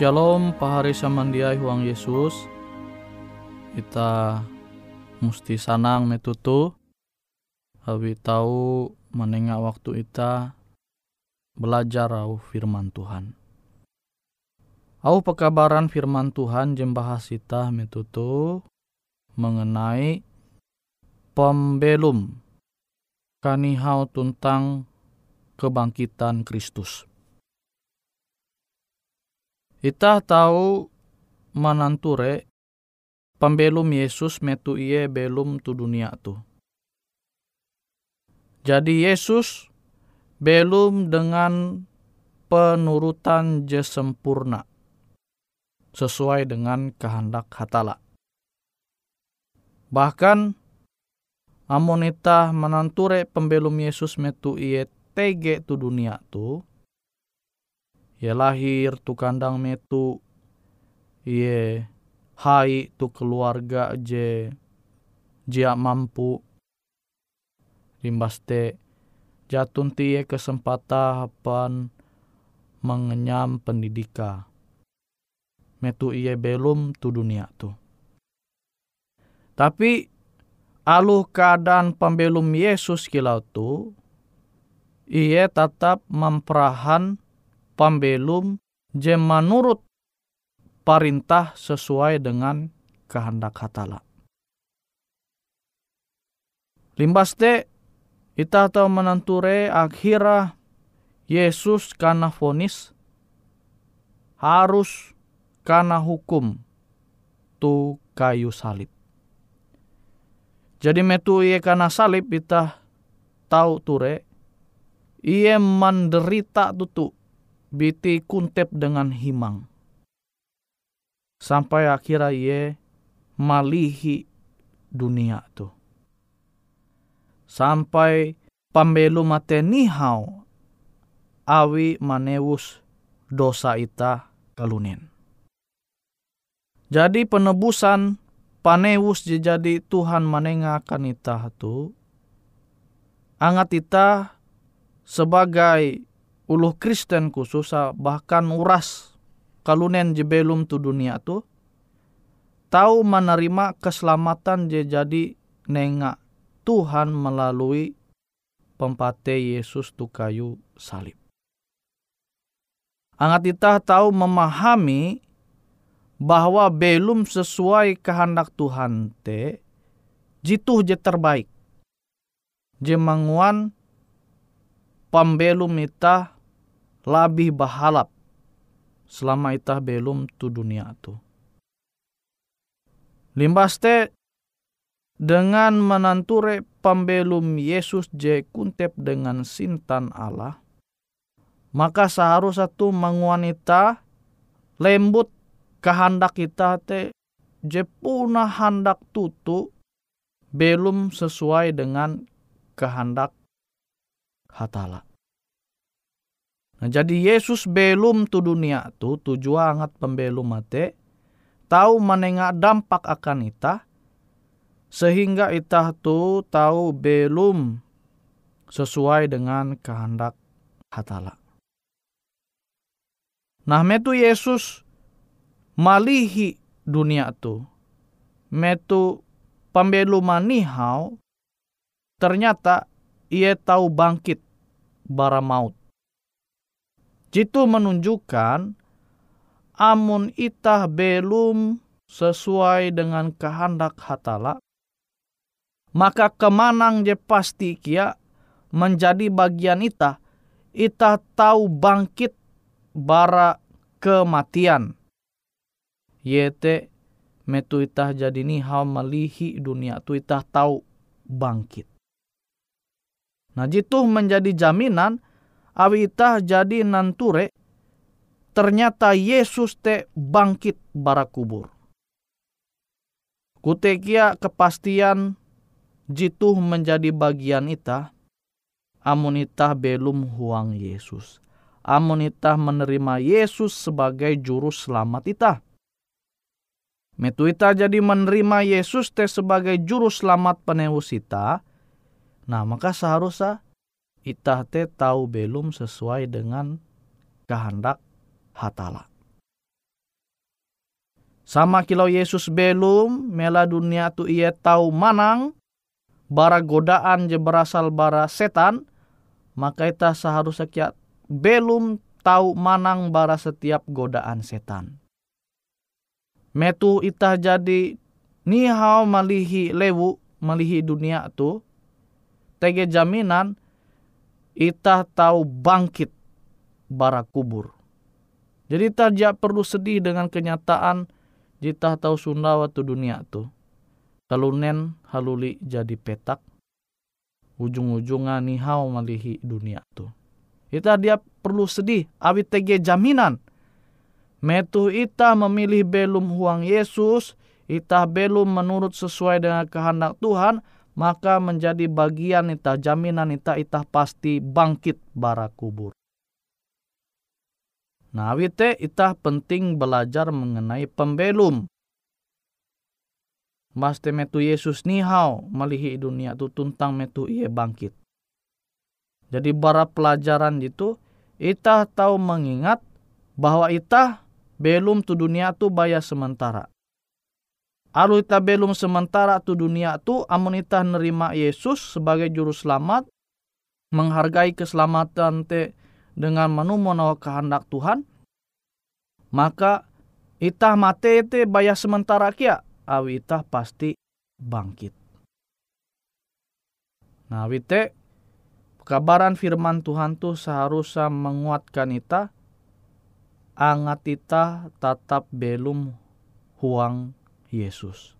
Shalom pahari samandiai huang Yesus Kita musti sanang metutu Hawi tahu menengah waktu kita belajar au firman Tuhan. Au pekabaran firman Tuhan jembahas kita metutu mengenai pembelum kanihau tentang kebangkitan Kristus. Kita tahu mananture pembelum Yesus metu iye belum tu dunia tu. Jadi Yesus belum dengan penurutan je sempurna sesuai dengan kehendak hatala. Bahkan amonita menanture pembelum Yesus metu iye tege tu dunia tu, ia lahir tu kandang metu, iye hai tu keluarga je jia mampu. Limbas te jatun tie kesempatan mengenyam pendidika. Metu iye belum tu dunia tu. Tapi alu keadaan pembelum Yesus kilau tu, ia tetap memperahan pembelum je menurut perintah sesuai dengan kehendak hatala. Limbas te, kita tahu menenture akhirnya Yesus karena fonis harus karena hukum tu kayu salib. Jadi metu iye karena salib kita tahu ture iye menderita tutu biti kuntep dengan himang. Sampai akhirnya iye malihi dunia tu. Sampai pambelu mate nihau awi manewus dosa ita kalunen. Jadi penebusan panewus jadi Tuhan menengakan ita tu angat ita sebagai uluh Kristen khusus bahkan uras kalunen je belum tu dunia tu tahu menerima keselamatan je jadi nenga Tuhan melalui pempate Yesus tu kayu salib. Angat ita tahu memahami bahwa belum sesuai kehendak Tuhan te jitu je terbaik. Je manguan pembelum ita lebih bahalap selama ita belum tu dunia tu. Limbas te dengan menanture pembelum Yesus je kuntep dengan sintan Allah, maka seharusnya tu menguanita lembut kehendak kita te je punah hendak tutu belum sesuai dengan kehendak hatala. Nah, jadi Yesus belum tu dunia tu tujuan angat pembelum mate tahu menengah dampak akan ita sehingga ita tu tahu belum sesuai dengan kehendak hatala. Nah metu Yesus malihi dunia tu. Metu pembelu manihau, ternyata ia tahu bangkit bara maut. Jitu menunjukkan amun itah belum sesuai dengan kehendak hatala, maka kemanang je pasti kia menjadi bagian itah, itah tahu bangkit bara kematian yete metu itah jadi ni hal malihi dunia tu itah tahu bangkit. Nah jitu menjadi jaminan awi itah jadi nanture ternyata Yesus te bangkit bara kubur. Kutekia kepastian jitu menjadi bagian itah amun itah belum huang Yesus. Amun itah menerima Yesus sebagai juru selamat itah Metu ita jadi menerima Yesus te sebagai juru selamat penewus ita. Nah maka seharusnya ita te tahu belum sesuai dengan kehendak hatala. Sama kilau Yesus belum mela dunia tu ia tahu manang bara godaan je berasal bara setan, maka kita seharusnya kia belum tahu manang bara setiap godaan setan. Metu itah jadi nihau malihi lewu malihi dunia tu, tege jaminan itah tahu bangkit bara kubur. Jadi tak perlu sedih dengan kenyataan jita tahu Sunda waktu dunia tu. Kalunen haluli jadi petak. Ujung-ujungnya nihau malihi dunia tu. Ita dia perlu sedih awi tege jaminan. Metu ita memilih belum huang Yesus, ita belum menurut sesuai dengan kehendak Tuhan, maka menjadi bagian ita jaminan ita ita pasti bangkit bara kubur. Nah, awite ita penting belajar mengenai pembelum. Mas metu Yesus nihau melihi dunia tu tuntang metu ia bangkit. Jadi bara pelajaran itu ita tahu mengingat bahwa ita belum tu dunia tu baya sementara. Alu ita belum sementara tu dunia tu amun ita nerima Yesus sebagai juru selamat menghargai keselamatan te dengan menumono kehendak Tuhan, maka itah mate te bayar sementara kia, awi itah pasti bangkit. Nah, wite kabaran firman Tuhan tu seharusnya menguatkan ita, angat ita tetap belum huang Yesus.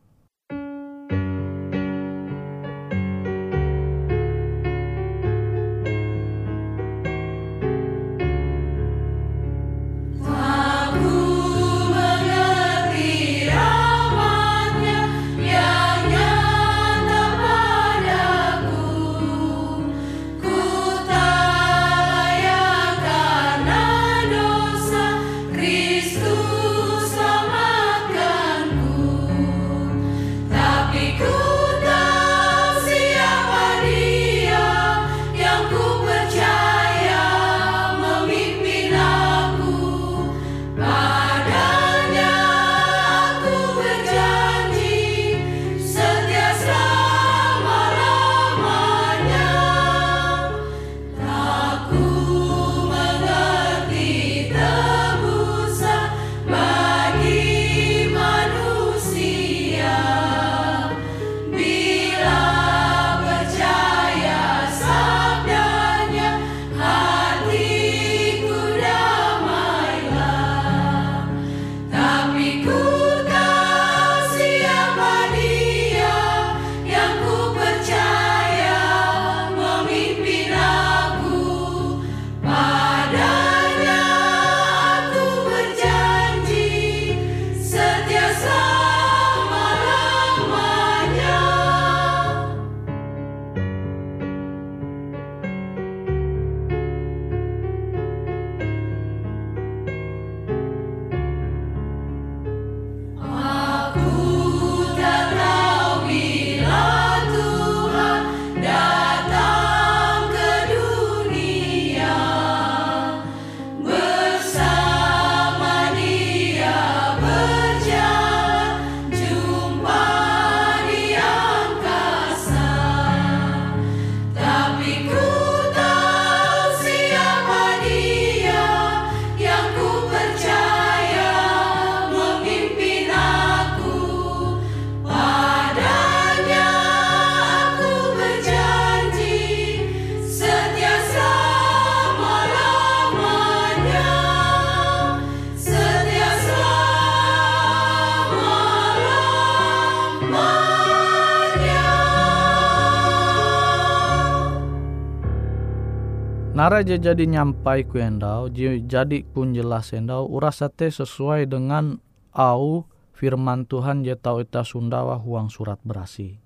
Nara je jadi nyampai ku endau, jadi kun jelas endau, urasate sesuai dengan au firman Tuhan je tau ita Sundawa huang surat berasi.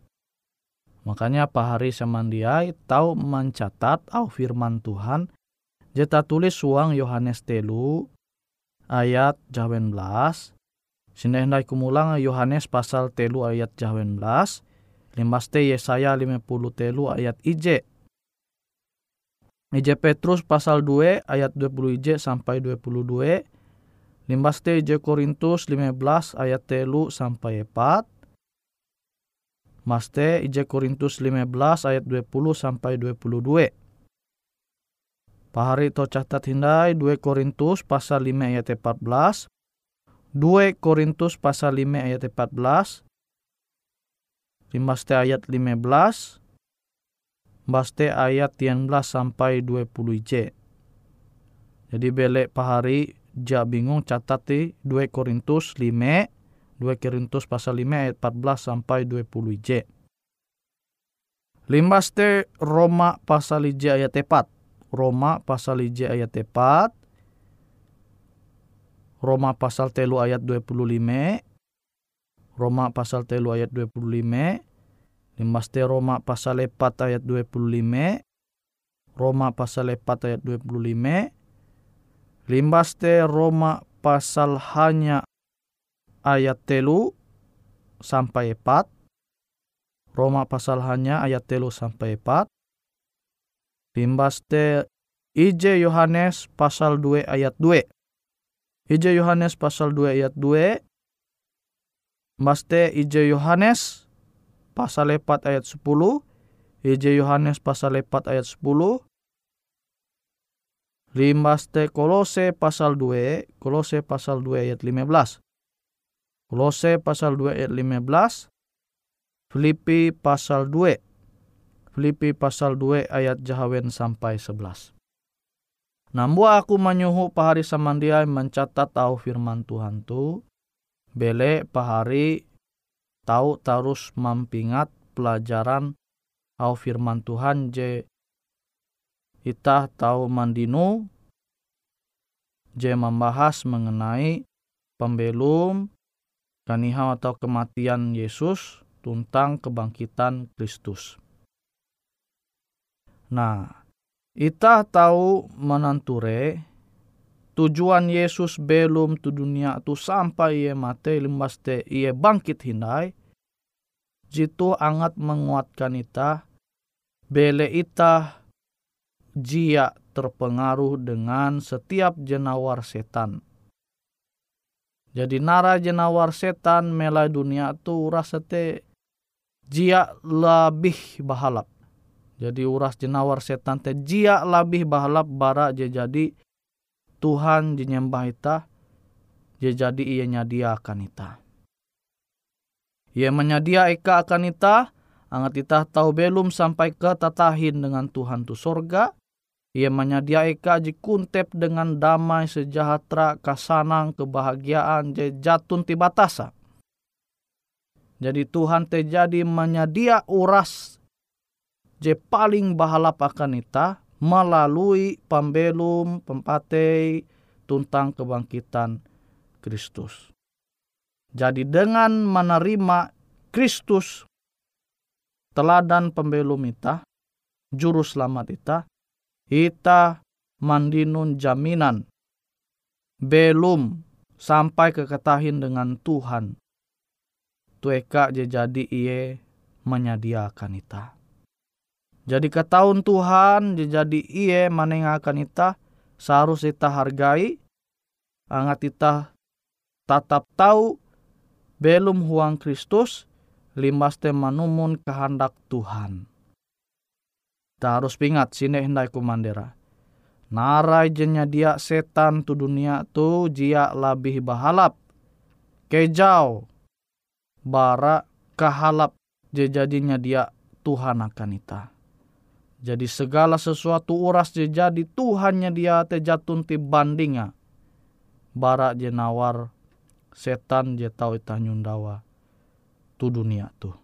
Makanya Pak Hari Samandiai tahu mencatat au firman Tuhan jeta tulis suang Yohanes telu ayat jawen belas. Sindah kumulang Yohanes pasal telu ayat jawen belas. Limaste Yesaya 50 telu ayat ije IJ Petrus pasal 2 ayat 20 IJ sampai 22. Limbaste Ije Korintus 15 ayat telu sampai 4. Maste Ije Korintus 15 ayat 20 sampai 22. Pahari to catat hindai 2 Korintus pasal 5 ayat 14. 2 Korintus pasal 5 ayat 14. Limbaste ayat 15. Baste ayat 19 sampai 20 Ije. Jadi belek pahari ja bingung catat di 2 Korintus 5 2 Korintus pasal 5 ayat 14 sampai 20 J. Limbaste Roma pasal J ayat 4. Roma pasal J ayat 4. Roma pasal telu ayat 25. Roma pasal telu ayat 25. Limbaste Roma pasal 4 ayat 25. Roma pasal 4 ayat 25. Limbaste Roma pasal hanya ayat telu sampai empat. Roma pasal hanya ayat telu sampai empat. Limbaste IJ Yohanes pasal 2 ayat 2. IJ Yohanes pasal 2 ayat 2. Mbaste IJ Yohanes pasal 4 ayat 10. IJ Yohanes pasal 4 ayat 10. Limbaste Kolose pasal 2, Kolose pasal 2 ayat 15. Kolose pasal 2 ayat 15, Filipi pasal 2, Filipi pasal 2 ayat jahawen sampai 11. Nambu aku menyuhu pahari samandiai mencatat tahu firman Tuhan tu, bele pahari tahu terus mampingat pelajaran au firman Tuhan je tahu mandinu je membahas mengenai pembelum kanihau atau kematian Yesus tentang kebangkitan Kristus. Nah, kita tahu menanture tujuan Yesus belum tu dunia tu sampai ia mati limbaste ia bangkit hindai. Jitu angat menguatkan ita. Bele ita jia terpengaruh dengan setiap jenawar setan. Jadi nara jenawar setan melai dunia tu uras te jia lebih bahalap. Jadi uras jenawar setan te jia lebih bahalap bara je jadi Tuhan jenyembah ita je jadi ia nyadia akan ita. Ia menyadia eka akan ita, angat ita tahu belum sampai ke tatahin dengan Tuhan tu sorga, ia menyediai kaji kuntep dengan damai sejahtera, kasanang, kebahagiaan, jatun tibatasa. Jadi Tuhan terjadi menyedia uras je paling bahalap akan ita melalui pembelum, pempatei, tuntang kebangkitan Kristus. Jadi dengan menerima Kristus, teladan pembelum ita, juru selamat ita, Ita mandinun jaminan belum sampai keketahin dengan Tuhan. Tueka jadi iye menyediakan ita. Jadi ketahun Tuhan jadi iye menengakan ita seharus ita hargai angat ita tatap tahu belum huang Kristus limas manumun kehendak Tuhan. Ta harus pingat sini hendai kumandera. Narai jenya dia setan tu dunia tu jia lebih bahalap. Kejau. Bara kahalap je jadinya dia Tuhan akan ita. Jadi segala sesuatu uras je jadi Tuhannya dia te jatun ti bandinga. Bara je nawar setan je tau ita nyundawa tu dunia tu.